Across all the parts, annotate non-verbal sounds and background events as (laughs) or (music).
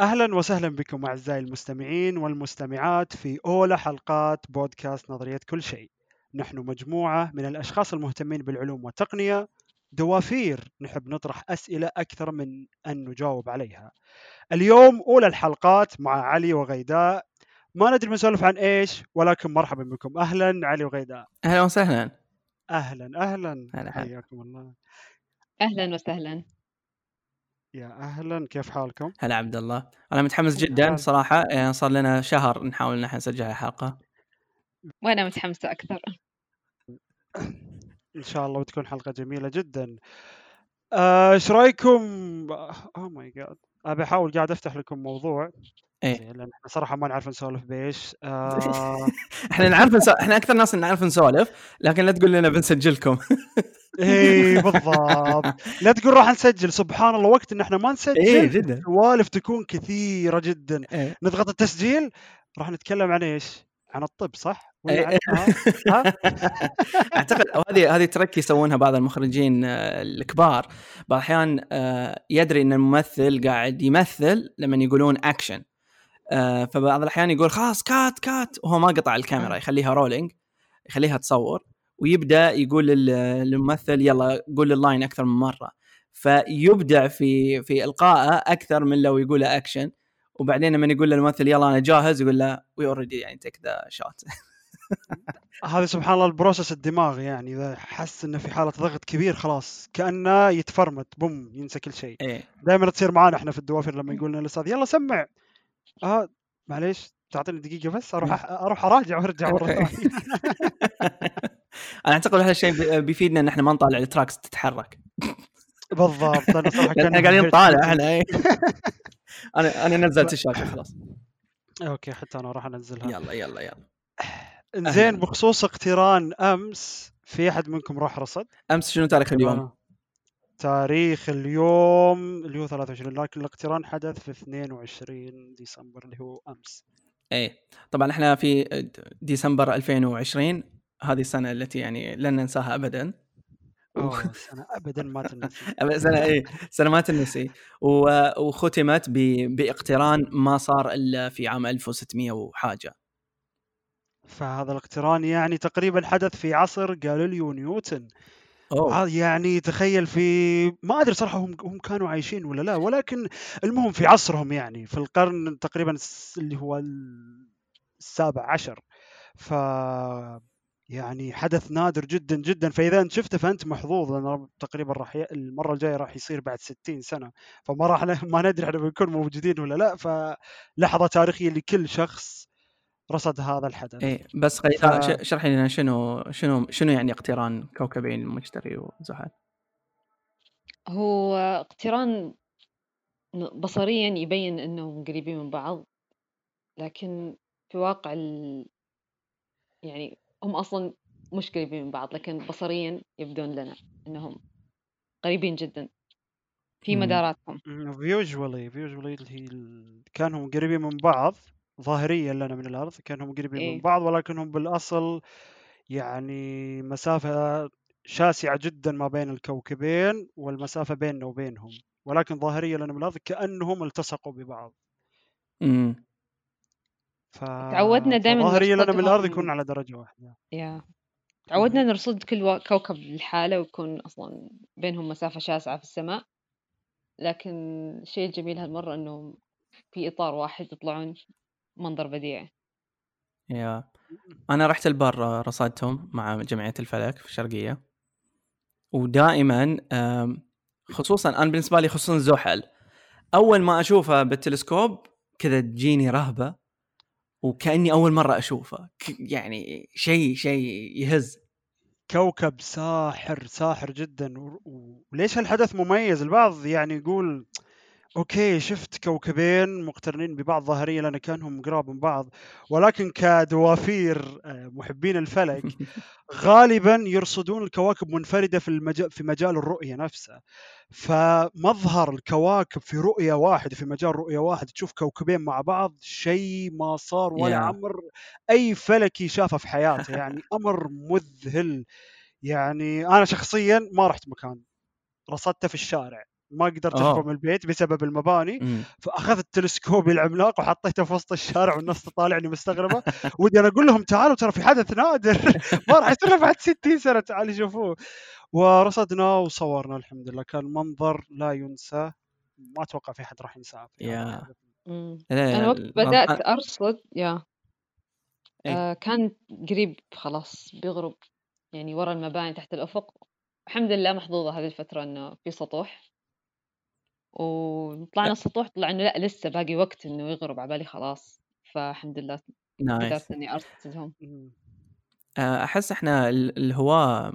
أهلا وسهلا بكم أعزائي المستمعين والمستمعات في أولى حلقات بودكاست نظرية كل شيء. نحن مجموعة من الأشخاص المهتمين بالعلوم والتقنية. دوافير نحب نطرح أسئلة أكثر من أن نجاوب عليها. اليوم أولى الحلقات مع علي وغيداء. ما ندري بنسولف عن إيش ولكن مرحبا بكم. أهلا علي وغيداء. أهلا وسهلا. أهلا أهلا. هلا هلا. حياكم الله. أهلا وسهلا. يا أهلا كيف حالكم؟ هلا عبد الله. أنا متحمس جدا. صراحة. يعني صار لنا شهر نحاول إن إحنا نسجل الحلقة. وأنا متحمسة أكثر. إن شاء الله وتكون حلقة جميلة جدا. آه، إيش رأيكم؟ اوه ماي جاد أبي أحاول قاعد أفتح لكم موضوع. إيه لأن إحنا صراحة ما نعرف نسولف بإيش آه (laughs) إحنا نعرف نسو... إحنا أكثر ناس نعرف نسولف لكن لا تقول لنا بنسجلكم (laughs) اي بالضبط لا تقول راح نسجل سبحان الله وقت إن إحنا ما نسجل إيه جدا سوالف تكون كثيرة جدا إيه. نضغط التسجيل راح نتكلم عن إيش؟ عن الطب صح؟ إيه. (laughs) ها؟ أعتقد هذه هذه trick يسوونها بعض المخرجين آه، الكبار بعض الأحيان آه، يدري إن الممثل قاعد يمثل لما يقولون اكشن فبعض الأحيان يقول خلاص cut cut وهو ما قطع الكاميرا يخليها rolling يخليها تصور ويبدأ يقول لل- للممثل يلا قول ال line أكثر من مرة. فيبدع في في القائه أكثر من لو يقول اكشن وبعدين لما يقول للممثل يلا أنا جاهز يقول له we already يعني take the shot هذا سبحان الله ال process الدماغ يعني إذا حس إنه في حالة ضغط كبير خلاص كأنه يتفرمت بوم ينسى كل شيء. إيه. دائما تصير معانا إحنا في الدوافر لما يقول لنا الأستاذ يلا سمع! آه معليش تعطيني دقيقة بس أروح أح- أروح أراجع وأرجع مرة ثانية. (laughs) أنا أعتقد هذا الشيء بي- بيفيدنا إن إحنا ما نطالع ال tracks تتحرك. بالضبط أنا صراحة (laughs) لأن إحنا قاعدين نطالع إحنا إيه. (laughs) أنا أنا نزلت الشاشة خلاص okay حتى أنا راح أنزلها. يلا يلا يلا. إنزين أهلاً. بخصوص اقتران أمس في أحد منكم راح رصد؟ أمس شنو تاريخ اليوم؟ تاريخ اليوم اللي هو 23 لكن الاقتران حدث في 22 ديسمبر اللي هو أمس. إيه طبعا إحنا في ديسمبر 2020 هذه السنة التي يعني لن ننساها ابدا. سنة ابدا ما تنسي. (laughs) سنة إيه سنة ما تنسي. وختمت ب- بإقتران ما صار إلا في عام 1600 وحاجة. فهذا الاقتران يعني تقريبا حدث في عصر جاليليو نيوتن. أوه. يعني تخيل في ما أدري صراحة هم هم كانوا عايشين ولا لا ولكن المهم في عصرهم يعني في القرن تقريبا اللي هو السابع عشر. ف يعني حدث نادر جدا جدا. فإذا أنت شفته فأنت محظوظ لأن تقريبا راح ي... المرة الجاية راح يصير بعد 60 سنة. فما راح (laughs) ما ندري إحنا بنكون موجودين ولا لا. فلحظة تاريخية لكل شخص رصد هذا الحدث. إيه بس ف- ش- شرحي لنا شنو شنو شنو يعني اقتران كوكبين المشتري وزحل؟ هو اقتران بصريا يبين انهم قريبين من بعض لكن في واقع ال... يعني هم أصلا مش قريبين من بعض لكن بصريا يبدون لنا إنهم قريبين جدا في. مداراتهم. فيوجوالي فيوجوالي اللي هي كانهم قريبين من بعض ظاهريا لنا من الأرض كأنهم قريبين من إيه. بعض ولكنهم بالأصل يعني مسافة شاسعة جدا ما بين الكوكبين والمسافة بيننا وبينهم. ولكن ظاهريا لنا من الأرض كأنهم التصقوا ببعض. إمم. ف... تعودنا دايماً ظاهريا لنا من الأرض يكون على درجة واحدة. يا. تعودنا نرصد كل كوكب للحالة ويكون أصلا بينهم مسافة شاسعة في السماء. لكن الشيء الجميل هالمرة إنه في إطار واحد يطلعون منظر بديع. يا. أنا رحت البر رصدتهم مع جمعية الفلك في الشرقية. ودائما خصوصا أنا بالنسبة لي خصوصا زحل. أول ما أشوفه بالتلسكوب كذا تجيني رهبة وكأني أول مرة أشوفه. يعني شيء شيء يهز. كوكب ساحر ساحر جدا. وليش هالحدث مميز؟ البعض يعني يقول أوكي شفت كوكبين مقترنين ببعض ظاهريا لأن كأنهم قراب من بعض ولكن كدوافير آه، محبين الفلك (laughs) غالبا يرصدون الكواكب منفردة في المجال في مجال الرؤية نفسه فمظهر الكواكب في رؤية واحدة في مجال رؤية واحد تشوف كوكبين مع بعض شيء ما صار ولا يا. عمر أي فلكي شافه في حياته يعني أمر مذهل. يعني أنا شخصيا ما رحت مكان رصدته في الشارع. ما قدرت. اخرج من البيت بسبب المباني مم. فأخذت تلسكوبي العملاق وحطيته في وسط الشارع والناس (laughs) تطالعني مستغربة. ودي أنا أقول لهم تعالوا ترى في حدث نادر. (laughs) ما راح يصير بعد 60 سنة. تعالوا شوفوه. ورصدنا وصورنا الحمد لله. كان منظر لا ينسى. ما أتوقع في أحد راح ينساه يا. لا، أنا وقت أنا- أرصد يا. إيه. آه كان قريب خلاص بيغرب يعني ورا المباني تحت الأفق. الحمد لله محظوظة هذه الفترة إنه في سطوح. وطلعنا السطوح طلع إنه لا لسه باقي وقت إنه يغرب عبالي خلاص. فالحمد لله قدرت إني أرصدهم مم. آه، أحس إحنا ال- الهواة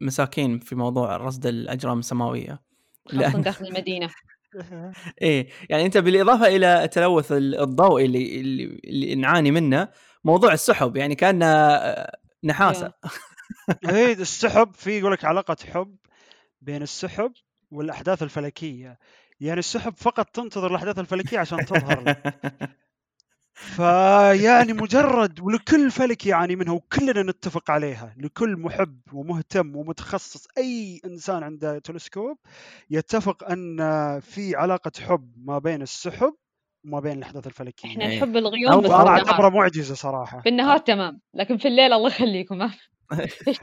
مساكين في موضوع رصد الأجرام السماوية. خاصة لأن- داخل المدينة. (laughs) إيه يعني أنت بالإضافة إلى التلوث ال- الضوئي اللي اللي, نعاني منه موضوع السحب يعني كان آه، نحاسة. (laughs) هي السحب في يقول لك علاقة حب بين السحب والأحداث الفلكية. يعني السحب فقط تنتظر الأحداث الفلكية عشان تظهر لك (laughs) فيعني مجرد ولكل فلك يعاني منها وكلنا نتفق عليها. لكل محب ومهتم ومتخصص أي إنسان عنده تلسكوب يتفق أن في علاقة حب ما بين السحب وما بين الأحداث الفلكية. إحنا إيه. نحب الغيوم بس بالنهار. أعتبره معجزة صراحة. بالنهار تمام لكن في الليل الله يخليكم. ما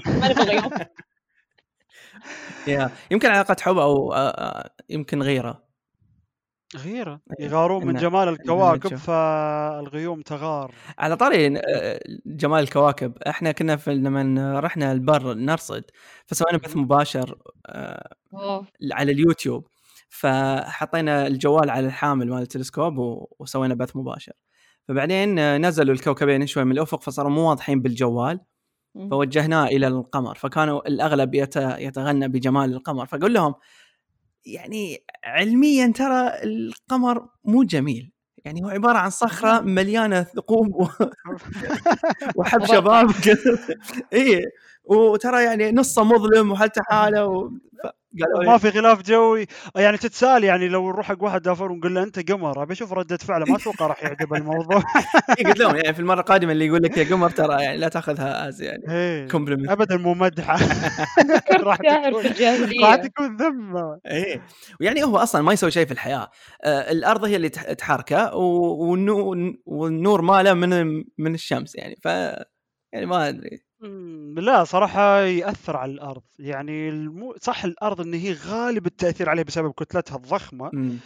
ما نبغى غيوم. (laughs) يا يمكن علاقة حب أو آه، آه، يمكن غيرة. غيرة إيه. يغارون من جمال الكواكب. فالغيوم تغار على طاري آه، جمال الكواكب إحنا كنا في لما رحنا البر نرصد فسوينا بث مباشر آه،. على اليوتيوب فحطينا الجوال على الحامل مال التلسكوب وسوينا بث مباشر فبعدين آه، نزلوا الكوكبين شوي من الأفق فصاروا مو واضحين بالجوال. فوجهناه إلى القمر فكانوا الأغلب يت- يتغنى بجمال القمر فقول لهم يعني علميا ترى القمر مو جميل. يعني هو عبارة عن صخرة مليانة ثقوب و... وحب. شباب اي وترى يعني نصه مظلم وحالته حاله و... قالوا ما لي في غلاف جوي. يعني تتسال يعني لو نروح حق واحد دافور ونقول له أنت قمر أبي أشوف ردة فعله. ما أتوقع راح يعجبه الموضوع. (laughs) إيه قلت لهم يعني في المرة القادمة اللي يقول لك يا قمر ترى يعني لا تأخذها as يعني إيه. compliment ابدا مو مدحة. (laughs) راح تكون راح ذمة. إيه. ويعني هو أصلا ما يسوي شيء في الحياة. آه الأرض هي اللي تح- تحركه والنور ماله من من الشمس يعني. ف يعني ما أدري. لا صراحة يأثر على الأرض. يعني المو... صح الأرض أن هي غالب التأثير عليها بسبب كتلتها الضخمة مم.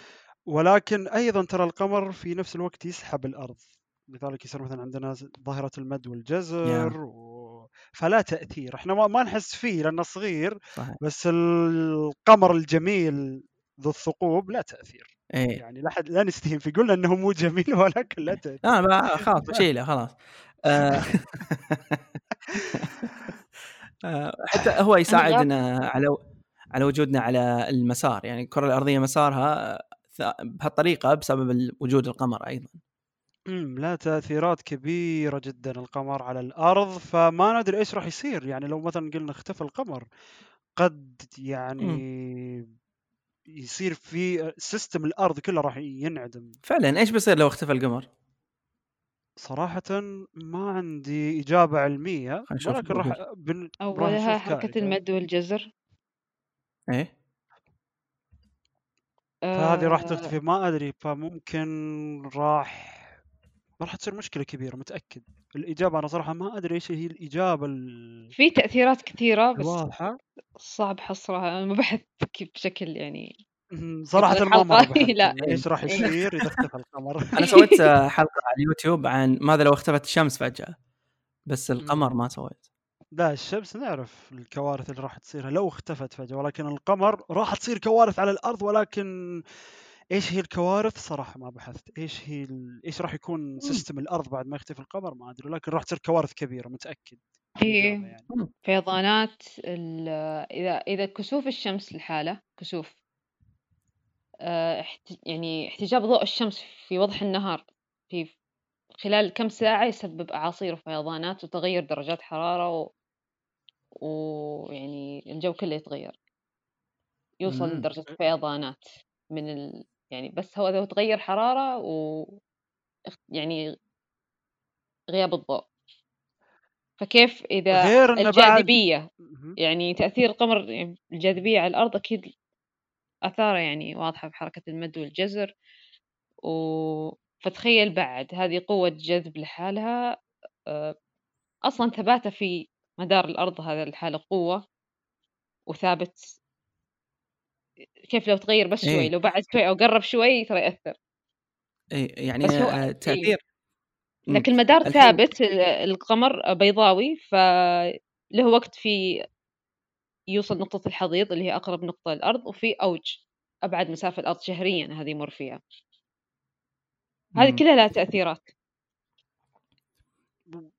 ولكن أيضا ترى القمر في نفس الوقت يسحب الأرض. لذلك يصير مثلا عندنا ز- ظاهرة المد والجزر و... فلا تأثير. إحنا ما, ما نحس فيه لأنه صغير صحيح. بس القمر الجميل ذو الثقوب لا تأثير. إيه. يعني لا حد لا نستهين فيه قلنا أنه مو جميل (laughs) ولكن لا تأثير. لا بقى خلاص بشيله خلاص. آه، آه، (laughs) (laughs) حتى هو يساعدنا على على وجودنا على المسار يعني الكرة الأرضية مسارها بهالطريقة بسبب وجود القمر أيضا. امم لا تأثيرات كبيرة جدا القمر على الأرض فما ندري إيش راح يصير. يعني لو مثلا قلنا اختفى القمر قد يعني يصير في سيستم الأرض كله راح ينعدم. فعلا إيش بيصير لو اختفى القمر؟ صراحة ما عندي إجابة علمية خلينا نشوف ولكن راح. بن... راح أولها نشوف حركة. المد والجزر. إيه. فهذه راح آه، تختفي ما أدري فممكن راح راح تصير مشكلة كبيرة متأكد. الإجابة أنا صراحة ما أدري إيش هي الإجابة ال- في تأثيرات كثيرة بس الواضحة صعب حصرها. أنا ما بحث كيف بشكل يعني صراحة ما مرة (laughs) لا. إيش راح إيه. يصير؟ إذا اختفى القمر. (laughs) أنا سويت آه، حلقة على اليوتيوب عن ماذا لو اختفت الشمس فجأة بس القمر. ما سويت. لا الشمس نعرف الكوارث اللي راح تصير لو اختفت فجأة ولكن القمر راح تصير كوارث على الأرض ولكن إيش هي الكوارث؟ صراحة ما بحثت. إيش هي ال... إيش راح يكون system الأرض بعد ما يختفي القمر؟ ما أدري. لكن راح تصير كوارث كبيرة متأكد. في الإجابة يعني. فيضانات ال- إذا إذا كسوف الشمس لحالة كسوف احت- يعني احتجاب ضوء الشمس في وضح النهار في خلال كم ساعة يسبب أعاصير وفيضانات وتغير درجات حرارة و... ويعني الجو كله يتغير يوصل مم. لدرجة فيضانات من ال... يعني بس هو لو تغير حرارة و يعني غياب الضوء فكيف إذا غير بعد- الجاذبية مهم. يعني تأثير القمر الجاذبية على الأرض أكيد آثاره يعني واضحة في حركة المد والجزر و فتخيل بعد هذه قوة جذب لحالها آه، أصلا ثباته في مدار الأرض هذا الحالة قوة وثابت كيف لو تغير بس شوي إيه. لو بعد شوي أو قرب شوي ترى يأثر اي يعني هو- آه، إيه. تأثير مم. لكن المدار ثابت ال- القمر بيضاوي فله وقت في يوصل نقطة الحضيض اللي هي أقرب نقطة للأرض وفي أوج أبعد مسافة الأرض شهريا هذه يمر فيها. هذه. كلها لها تأثيرات.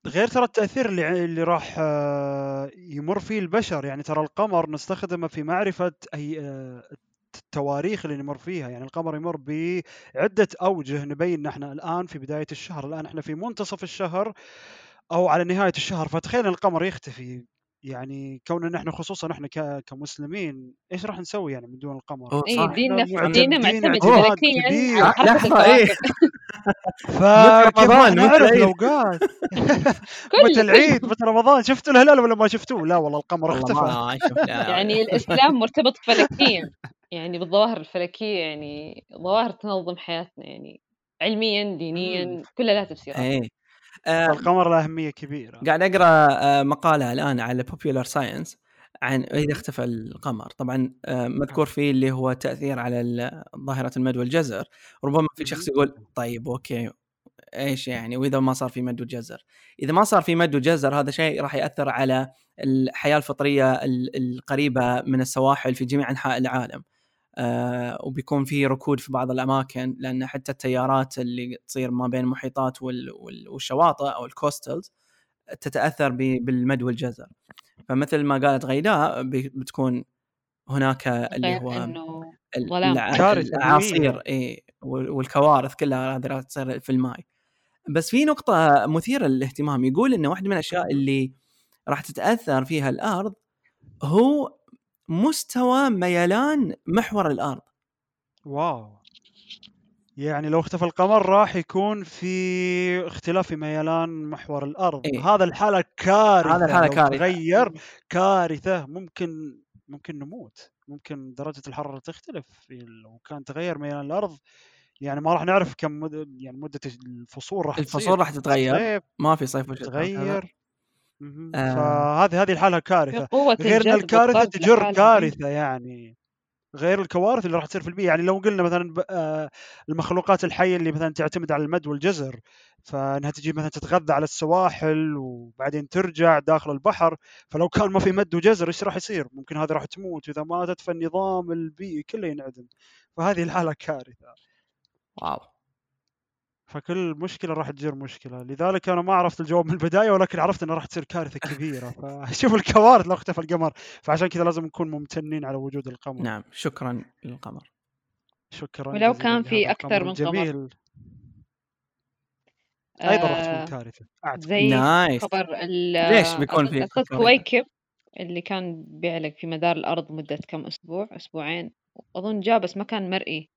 غير ترى التأثير اللي اللي راح آه، يمر فيه البشر يعني ترى القمر نستخدمه في معرفة اي آه، التواريخ اللي نمر فيها. يعني القمر يمر بعدة أوجه نبين ان إحنا الآن في بداية الشهر. الآن إحنا في منتصف الشهر أو على نهاية الشهر فتخيل القمر يختفي. يعني كون ان إحنا خصوصا إحنا ك- كمسلمين إيش راح نسوي يعني من دون القمر؟ اي. ديننا ديننا معتمد حركة لحظة، إيه. الكواكب فكيف (laughs) رمضان، نعرف العيد؟ الأوقات. (laughs) متى العيد؟ متى رمضان؟ شفتوا الهلال ولا ما شفتوه؟ لا والله القمر اختفى. يعني الإسلام (laughs) مرتبط فلكيا يعني بالظواهر الفلكية يعني ظواهر تنظم حياتنا يعني علميا دينيا كلها لها تفسيرات القمر له أهمية كبيرة. قاعد أقرأ آه، مقالة الآن على Popular Science عن إذا اختفى القمر. طبعا آه، مذكور فيه اللي هو تأثير على ظاهرة المد والجزر. ربما في شخص يقول طيب okay إيش يعني؟ وإذا ما صار في مد وجزر إذا ما صار في مد وجزر هذا شيء راح يأثر على الحياة الفطرية ال- القريبة من السواحل في جميع أنحاء العالم. آه وبيكون في ركود في بعض الأماكن لأن حتى التيارات اللي تصير ما بين المحيطات وال- وال- والشواطئ أو ال coastals تتأثر ب- بالمد والجزر. فمثل ما قالت غيداء بتكون هناك اللي هو إنه الاعاصير. إي وال- والكوارث كلها هذه راح تصير في الماي. بس في نقطة مثيرة للاهتمام يقول إن واحدة من الأشياء اللي راح تتأثر فيها الأرض هو مستوى ميلان محور الأرض. واو. يعني لو اختفى القمر راح يكون في اختلاف في ميلان محور الأرض. إيه. هذا الحالة كارثة. هذا الحالة لو كارثة. تغير كارثة ممكن ممكن نموت. ممكن درجة الحرارة تختلف. لو كان تغير ميلان الأرض يعني ما راح نعرف كم مد... يعني مدة الفصول راح الفصول. راح تتغير. صيف ما في صيف وشتاء. تغير مهم. آه. فهذه هذه الحالة كارثة. غير إن الكارثة تجر. كارثة يعني. غير الكوارث اللي راح تصير في البيئة. يعني لو قلنا مثلا ب- آه، المخلوقات الحية اللي مثلا تعتمد على المد والجزر فإنها تجي مثلا تتغذى على السواحل وبعدين ترجع داخل البحر. فلو كان ما في مد وجزر إيش راح يصير؟ ممكن هذه راح تموت. واذا ماتت فالنظام البيئي كله ينعدم. فهذه الحالة كارثة. واو. فكل مشكلة راح تجر مشكلة. لذلك أنا ما عرفت الجواب من البداية ولكن عرفت إنه راح تصير كارثة كبيرة. (laughs) فشوف الكوارث لو اختفى القمر. فعشان كذا لازم نكون ممتنين على وجود القمر. نعم شكرا للقمر. شكرا ولو كان في القمر. من قمر. الجميل أيضا راح آه، تكون كارثة. أعتقد. زي نايس خبر ال ليش بيكون في؟ كويكب اللي كان بيعلق في مدار الأرض مدة كم أسبوع أسبوعين. أظن جاء بس ما كان مرئي.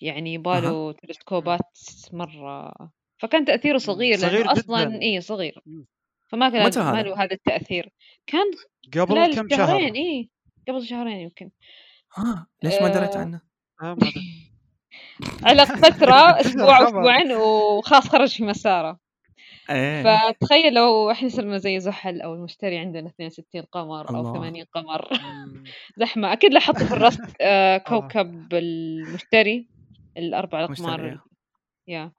يعني يباله تلسكوبات مرة فكان تأثيره صغير صغير لأنه أصلا جداً. إيه صغير. فما كان ما؟ له هذا التأثير كان قبل كم شهر شهرين إيه قبل شهرين يمكن ها ليش ما دريت آه، عنه؟ آه، ما. علق فترة (laughs) أسبوع. أسبوعين وخلاص خرج في مسارة إيه فتخيل لو إحنا صرنا زي زحل أو المشتري عندنا 62 قمر أو الله. 80 قمر. (laughs) زحمة أكيد لاحظت في الرصد آه، (laughs) كوكب المشتري الأربع اقمار مشتري. يا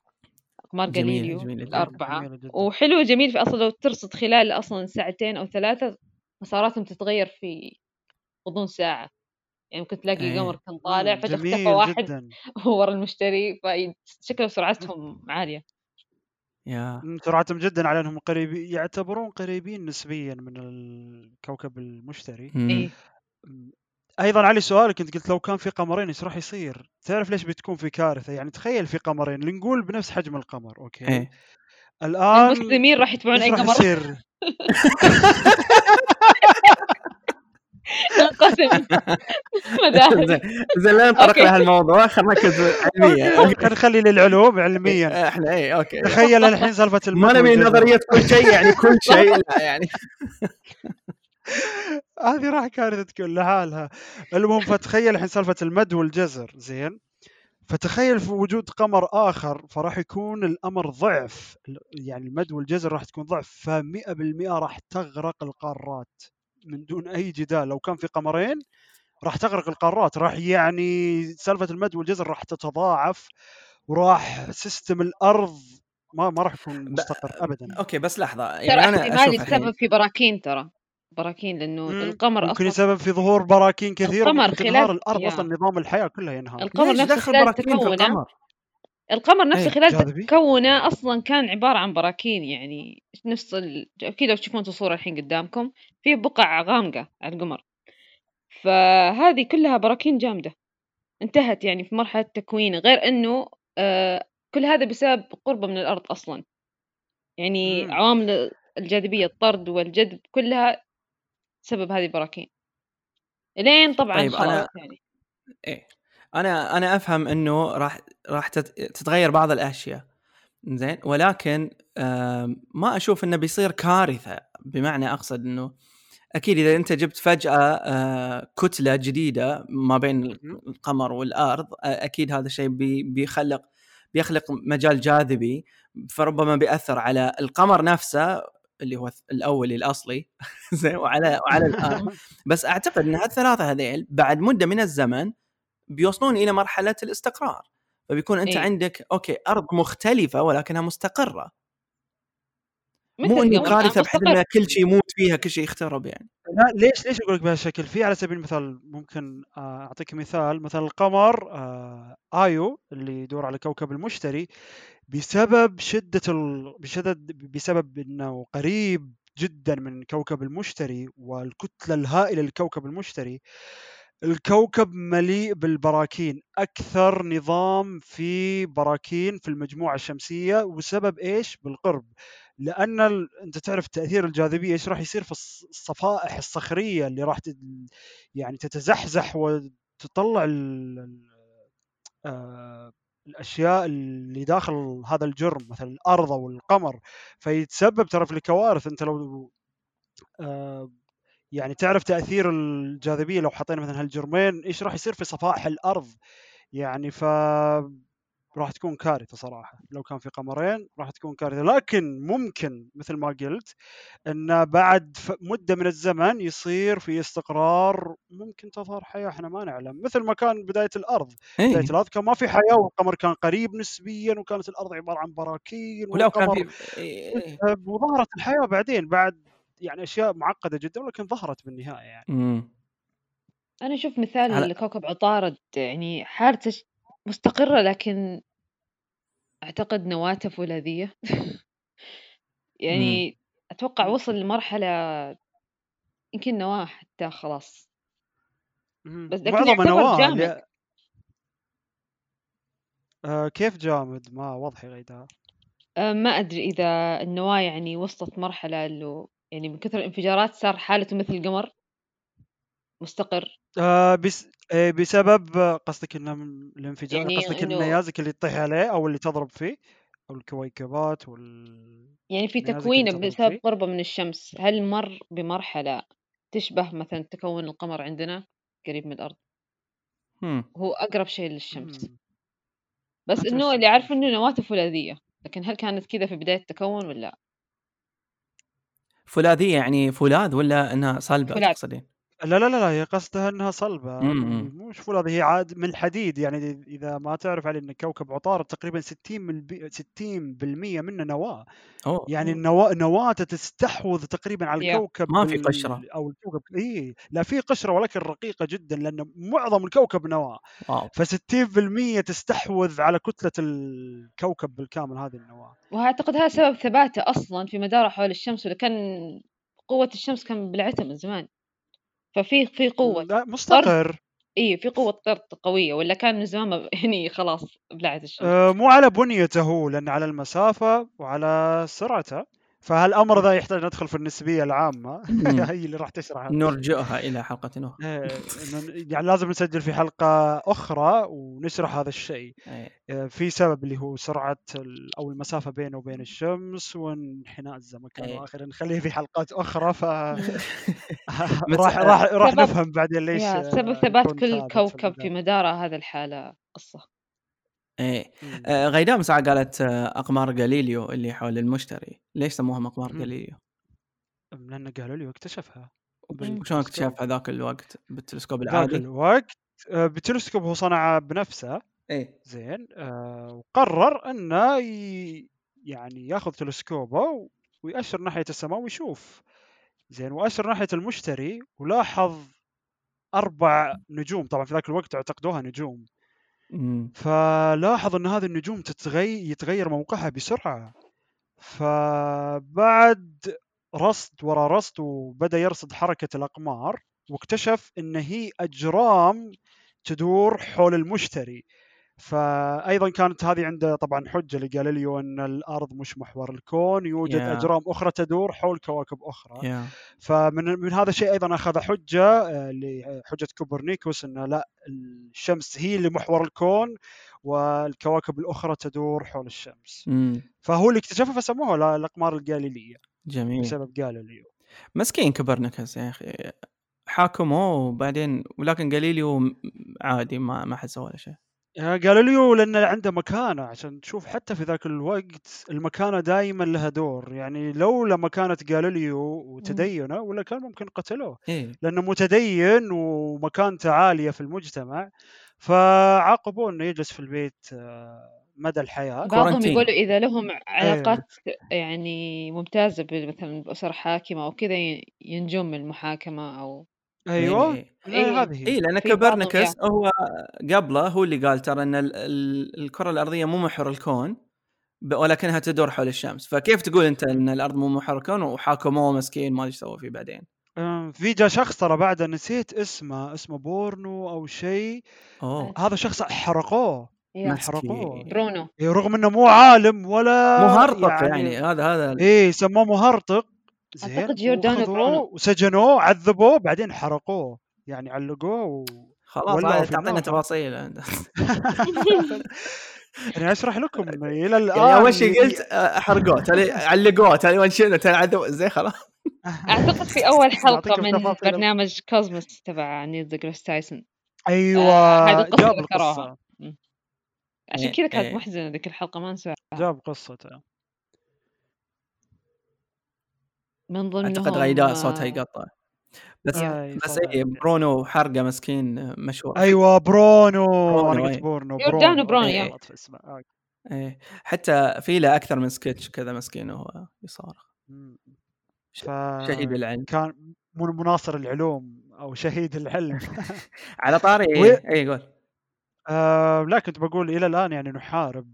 اقمار جميلة- جاليليو جداً. وحلو جميل في أصلا لو ترصد خلال أصلا ساعتين أو ثلاثة مساراتهم تتغير في غضون ساعة. يعني ممكن تلاقي إيه. قمر كان طالع فجاه اختفى واحد جدا. (laughs) ورا المشتري فشكله سرعتهم عالية. يا. سرعتهم جدا على أنهم قريبين يعتبرون قريبين نسبيا من الكوكب المشتري. مم. أيضا علي سؤالك انت قلت لو كان في قمرين إيش راح يصير؟ تعرف ليش بتكون في كارثة؟ يعني تخيل في قمرين اللي نقول بنفس حجم القمر okay؟ إيه. الآن المسلمين راح يتبعون إيش أي راح قمر؟ يصير؟ انقسم (laughs) مذاهب زين لا نطرق. لهالموضوع خلينا نركز علميا. خلينا نخلي للعلوم علميا. إحنا إيه okay. تخيل الحين سالفة ما نبي. نظرية كل شيء يعني كل شيء لا يعني. (laughs) هذه راح كانت تكون لحالها المهم فتخيل الحين سالفة المد والجزر. زين. فتخيل في وجود قمر آخر فراح يكون الأمر ضعف. يعني المد والجزر راح تكون ضعف ف100% راح تغرق القارات من دون أي جدال. لو كان في قمرين راح تغرق القارات. راح يعني سالفة المد والجزر راح تتضاعف وراح سيستم الأرض ما ما راح يكون مستقر ابدا. أوكي بس لحظة. ترى يعني أنا احتمال أشوف يتسبب الحين في براكين ترى. براكين لأنه مم. القمر ممكن أصلا يسبب في ظهور براكين كثيرة القمر خلال الأرض يا أصلا نظام الحياة كله ينهار. القمر نفسه خلال تكونه؟ القمر؟ نفسه إيه خلال تكونه أصلا كان عبارة عن براكين يعني نفس ال... أكيد لو تشوفون الصورة الحين قدامكم في بقع غامقة على القمر. فهذه كلها براكين جامدة. انتهت يعني في مرحلة تكوين غير إنه آه كل هذا بسبب قربه من الأرض أصلا. يعني مم. عوامل الجاذبية الطرد والجذب كلها سبب هذه البراكين. لين طبعا طيب خلاص أنا يعني. إيه أنا أنا أفهم إنه راح راح تت- تتغير بعض الأشياء. زين ولكن ما أشوف إنه بيصير كارثة بمعنى أقصد إنه أكيد إذا أنت جبت فجأة آه، كتلة جديدة ما بين. القمر والأرض أكيد هذا الشيء بي- بيخلق بيخلق مجال جاذبي فربما بيأثر على القمر نفسه اللي هو الاولي الأصلي. (laughs) زين وعلى (laughs) وعلى الأرض بس أعتقد إن هالثلاثة هذيل بعد مدة من الزمن بيوصلون إلى مرحلة الاستقرار. فبيكون أنت إيه. عندك okay أرض مختلفة ولكنها مستقرة. مو إنه كارثه بحيث ان كل شيء يموت فيها كل شيء يخترب يعني. لا ليش ليش أقول لك بهالشكل؟ في على سبيل المثال ممكن آه، أعطيك مثال. مثلا القمر آه، آيو اللي يدور على كوكب المشتري بسبب شدة ال... بشدد بسبب إنه قريب جدا من كوكب المشتري والكتلة الهائلة لكوكب المشتري الكوكب مليء بالبراكين أكثر نظام في براكين في المجموعة الشمسية وسبب إيش بالقرب لأن ال... أنت تعرف تأثير الجاذبية إيش راح يصير في الص- الصفائح الصخرية اللي راح تت... يعني تتزحزح وتطلع. ال- آه، الأشياء اللي داخل هذا الجرم مثلا الأرض أو القمر فيتسبب ترى في الكوارث. أنت لو آه، يعني تعرف تأثير الجاذبية لو حطينا مثلا هالجرمين إيش راح يصير في صفائح الأرض؟ يعني ف راح تكون كارثة صراحة. لو كان في قمرين راح تكون كارثة. لكن ممكن مثل ما قلت إن بعد مدة من الزمن يصير في استقرار ممكن تظهر حياة إحنا ما نعلم. مثل ما كان بداية الأرض. بداية إيه الأرض كان ما في حياة والقمر كان قريب نسبيا وكانت الأرض عبارة عن براكين ولو كان والقمر في إيه إيه. وظهرت الحياة بعدين. بعد يعني أشياء معقدة جدا ولكن ظهرت بالنهاية يعني. مم. أنا أشوف مثال على كوكب عطارد يعني حالته مستقرة لكن أعتقد نواته فولاذيه مم. يعني أتوقع مم. وصل لمرحلة يمكن نواة حتى خلاص. بس لكن يعتبر نواة جامد ل... آه كيف جامد ما واضح يا غيداء أه، ما أدري إذا النواة يعني وصلت مرحلة إنه يعني من كثر الانفجارات صار حالته مثل القمر مستقر آه بس آه بسبب قصدك إنه من الانفجار يعني قصدك إنه النيازك اللي تطيح عليه أو اللي تضرب فيه أو الكويكبات والنيازك يعني في اللي تكوينه تضرب بسبب فيه قربه من الشمس هل مر بمرحلة تشبه مثلا تكون القمر عندنا قريب من الأرض مم. هو أقرب شيء للشمس مم. بس إنه اللي ممكن إنه نواته فولاذية لكن هل كانت كذا في بداية التكون ولا فولاذية يعني فولاذ ولا إنها صلبه فولاذ تقصدين؟ لا لا لا لا هي قصدها إنها صلبة هي إمم. مش فولاذ هي عاد من الحديد يعني إذا ما تعرف علي إن كوكب عطارد تقريبا 60 من البي... 60% منه نواة. أوه يعني. النواة نواته تستحوذ تقريبا على الكوكب ما في قشرة. ال... أو الكوكب إي لا في قشرة ولكن رقيقة جدا لأن معظم الكوكب نواة. wow. ف60% تستحوذ على كتلة الكوكب بالكامل هذه النواة. وأعتقد هذا سبب ثباته أصلا في مداره حول الشمس ولا كان قوة الشمس كان بلعتها من زمان. ففي في قوة. لا مستقر. إي في قوة طرد قوية ولا كان من زمان ما- يعني (laughs) خلاص بلعت الشمس. آه، مو على بنيته هو لأن على المسافة وعلى سرعته. فهالامر ذا يحتاج ندخل في النسبية العامة. (laughs) هي اللي راح تشرح نرجئها إلى حلقة أخرى إيه، إنه يعني لازم نسجل في حلقة أخرى ونشرح هذا الشيء إيه. آه، في سبب اللي هو سرعة ال- أو المسافة بينه وبين الشمس وانحناء الزمكان إيه. واخره نخليه في حلقات أخرى ف (laughs) راح راح راح نفهم بعدين ليش سبب ثبات كل كوكب في. مداره هذا الحالة قصة إيه. آه، غيداء ساعة قالت آه، أقمار غاليليو اللي حول المشتري ليش سموها أقمار مم. غاليليو لأن لي اكتشفها مم. وشلون بالتلسكوب. اكتشافها ذاك الوقت بالتلسكوب ذاك العادي الوقت آه، بتلسكوب هو صنعه بنفسه إيه زين آه وقرر إنه ي... يعني ياخذ تلسكوبه ويأشر ناحية السماء ويشوف زين وأشر ناحية المشتري ولاحظ أربع نجوم طبعا في ذاك الوقت اعتقدوها نجوم فلاحظ أن هذه النجوم تتغير يتغير موقعها بسرعة. فبعد رصد ورا رصد وبدأ يرصد حركة الأقمار واكتشف أن هي أجرام تدور حول المشتري. فايضا كانت هذه عنده طبعا حجة لجاليليو أن الأرض مش محور الكون يوجد يا. أجرام أخرى تدور حول كواكب أخرى. يا فمن من هذا الشيء أيضا أخذ حجة آه، لحجه كوبرنيكوس أن لا الشمس هي اللي محور الكون والكواكب الأخرى تدور حول الشمس. مم. فهو اللي اكتشفه فسموه لا- الأقمار الجاليلية جميل. بسبب جاليليو. مسكين كوبرنيكوس يا أخي. حاكموه وبعدين ولكن غاليليو م- عادي ما ما حد سوى له شيء. جاليليو لأن عنده مكانة. عشان تشوف حتى في ذاك الوقت المكانة دائما لها دور. يعني لولا مكانة جاليليو وتدينه ولا كان ممكن قتلوه. إيه. لأنه متدين ومكانته عالية في المجتمع. فعاقبوه إنه يجلس في البيت آه، مدى الحياة. بعضهم. يقولوا إذا لهم علاقات يعني ممتازة ب- مثلا بأسر حاكمة أو كذا ينجون من المحاكمة أو أيوه إيه. لا، إيه. هذه اي لأن كوبرنيكوس هو قبله هو اللي قال ترى إن ال- ال- الكرة الأرضية مو محور الكون ولكنها تدور حول الشمس. فكيف تقول أنت إن الأرض مو محور الكون؟ وحاكموه مسكين ما أدري إيش سوى فيه بعدين. آه، في جاء شخص ترى بعده نسيت اسمه اسمه برونو أو شيء. أوه. هذا شخص حرقوه. برونو إيه، رغم إنه مو عالم ولا مهرطق يعني, هذا هذا إيه سموه مهرطق. زين أعتقد جوردانو برونو. وسجنوه عذبوه بعدين حرقوه. يعني علقوه و... خلاص تعطينا. تفاصيل. (laughs) يعني أشرح لكم إنه (laughs) إلى الآن يعني أول شيء قلت آه، حرقوه تالي علقوه. تالي وانشنوا تالي عذبوا زي خلاص. أعتقد في (laughs) أول حلقة نعطيكم من. برنامج كوزموس تبع نيل ديجريس تايسون أيوه آه، هذه القصة جاب ذكروها. القصة عشان إيه، كذا كانت إيه. محزنة ذيك الحلقة ما انساها جاب قصته. من ضمنهم اعتقد غيداء آه، صوتها يقطع. بس أي بس اي. برونو حرقة مسكين آه، مشهور. أيوه برونو برونو، أنا قلت إيه. بورنو جوردانو برونو،. غلط في اسمه آه. إيه. حتى في له أكثر من سكتش كذا مسكين وهو يصارخ. ف شهيد العلم. كان من- مناصر العلوم أو شهيد العلم. (laughs) على طاري و- إيه قول. آه لا كنت بقول إلى الآن يعني نحارب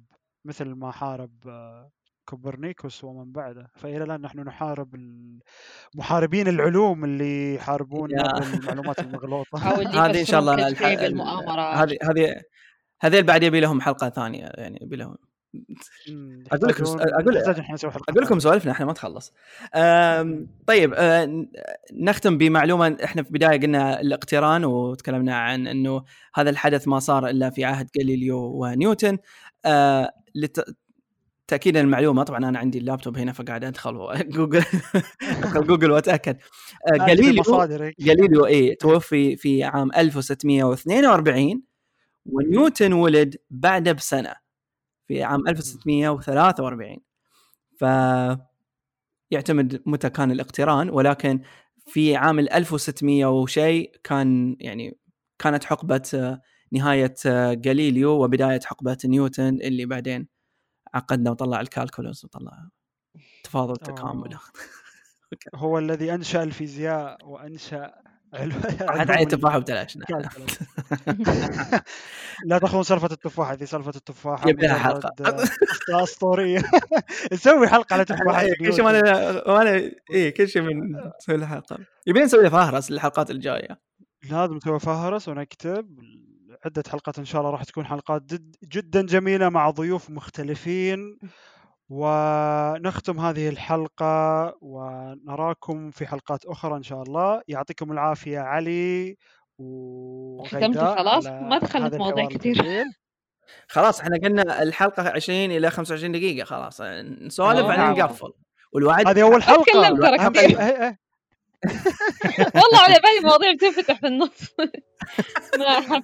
مثل ما حارب آه كوبرنيكوس ومن بعده. فإلى الآن نحن نحارب محاربين العلوم اللي المغلوطة. (laughs) أو اللي هذه إن شاء الله هذه هذه هذيل بعد يبي لهم حلقة ثانية يعني يبي لهم. مم، أقول لكم- حلقة أقول لكم ثانية. سوالفنا إحنا ما تخلص طيب أه، نختم بمعلومة إحنا في البداية قلنا الاقتران وتكلمنا عن إنه هذا الحدث ما صار إلا في عهد جاليليو ونيوتن. أه، تأكيدا للمعلومة طبعا أنا عندي اللابتوب هنا فقاعد أدخل (laughs) جوجل أدخل جوجل وأتأكد. جاليليو مصادرك جاليليو اي توفي في عام 1642 ونيوتن ولد بعده بسنة في عام 1643 ف يعتمد متى كان الاقتران ولكن في عام ال 1600 وشيء كان يعني كانت حقبة آه، نهاية آه، جاليليو وبداية حقبة نيوتن اللي بعدين عقدنا وطلع الكالكولوس وطلع تفاضل تكامل (laughs) هو الذي أنشأ الفيزياء وأنشأ عاد عليه تفاحه الكالكولس. لا تاخذون سالفة التفاحة هذه سالفة التفاحة. آه، قصة أسطورية. (laughs) نسوي حلقة على تفاحة إيه، كل شيء أنا- إيه كل شيء من نسوي له حلقة. يبين نسوي فهرس للحلقات الجاية. لازم نسوي فهرس ونكتب عدة حلقات إن شاء الله راح تكون حلقات جد جدا جميلة مع ضيوف مختلفين. ونختم هذه الحلقة ونراكم في حلقات أخرى إن شاء الله. يعطيكم العافية علي وغيداء ختمت خلاص؟ ما دخلت مواضيع كثير. (laughs) خلاص إحنا قلنا الحلقة 20 إلى 25 دقيقة خلاص. نسولف. بعدين نقفل والوعد هذه أول حلقة. (laughs) والله على بالي مواضيع بتنفتح في النص. (laughs) ما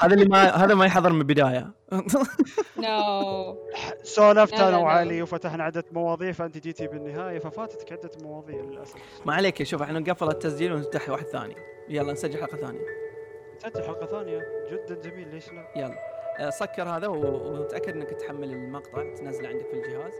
(laughs) هذا اللي ما هذا ما يحضر من البداية. نو سولفت لا. وعلي وفتحنا عدة مواضيع فأنت جيتي بالنهاية ففاتتك عدة مواضيع للأسف. ما عليك شوف إحنا نقفل التسجيل ونفتح واحد ثاني. يلا نسجل حلقة ثانية. سجل حلقة ثانية؟ جدا جميل ليش لا؟ يلا. آه، سكر هذا وتاكد إنك تحمل المقطع تنزله عندك في الجهاز.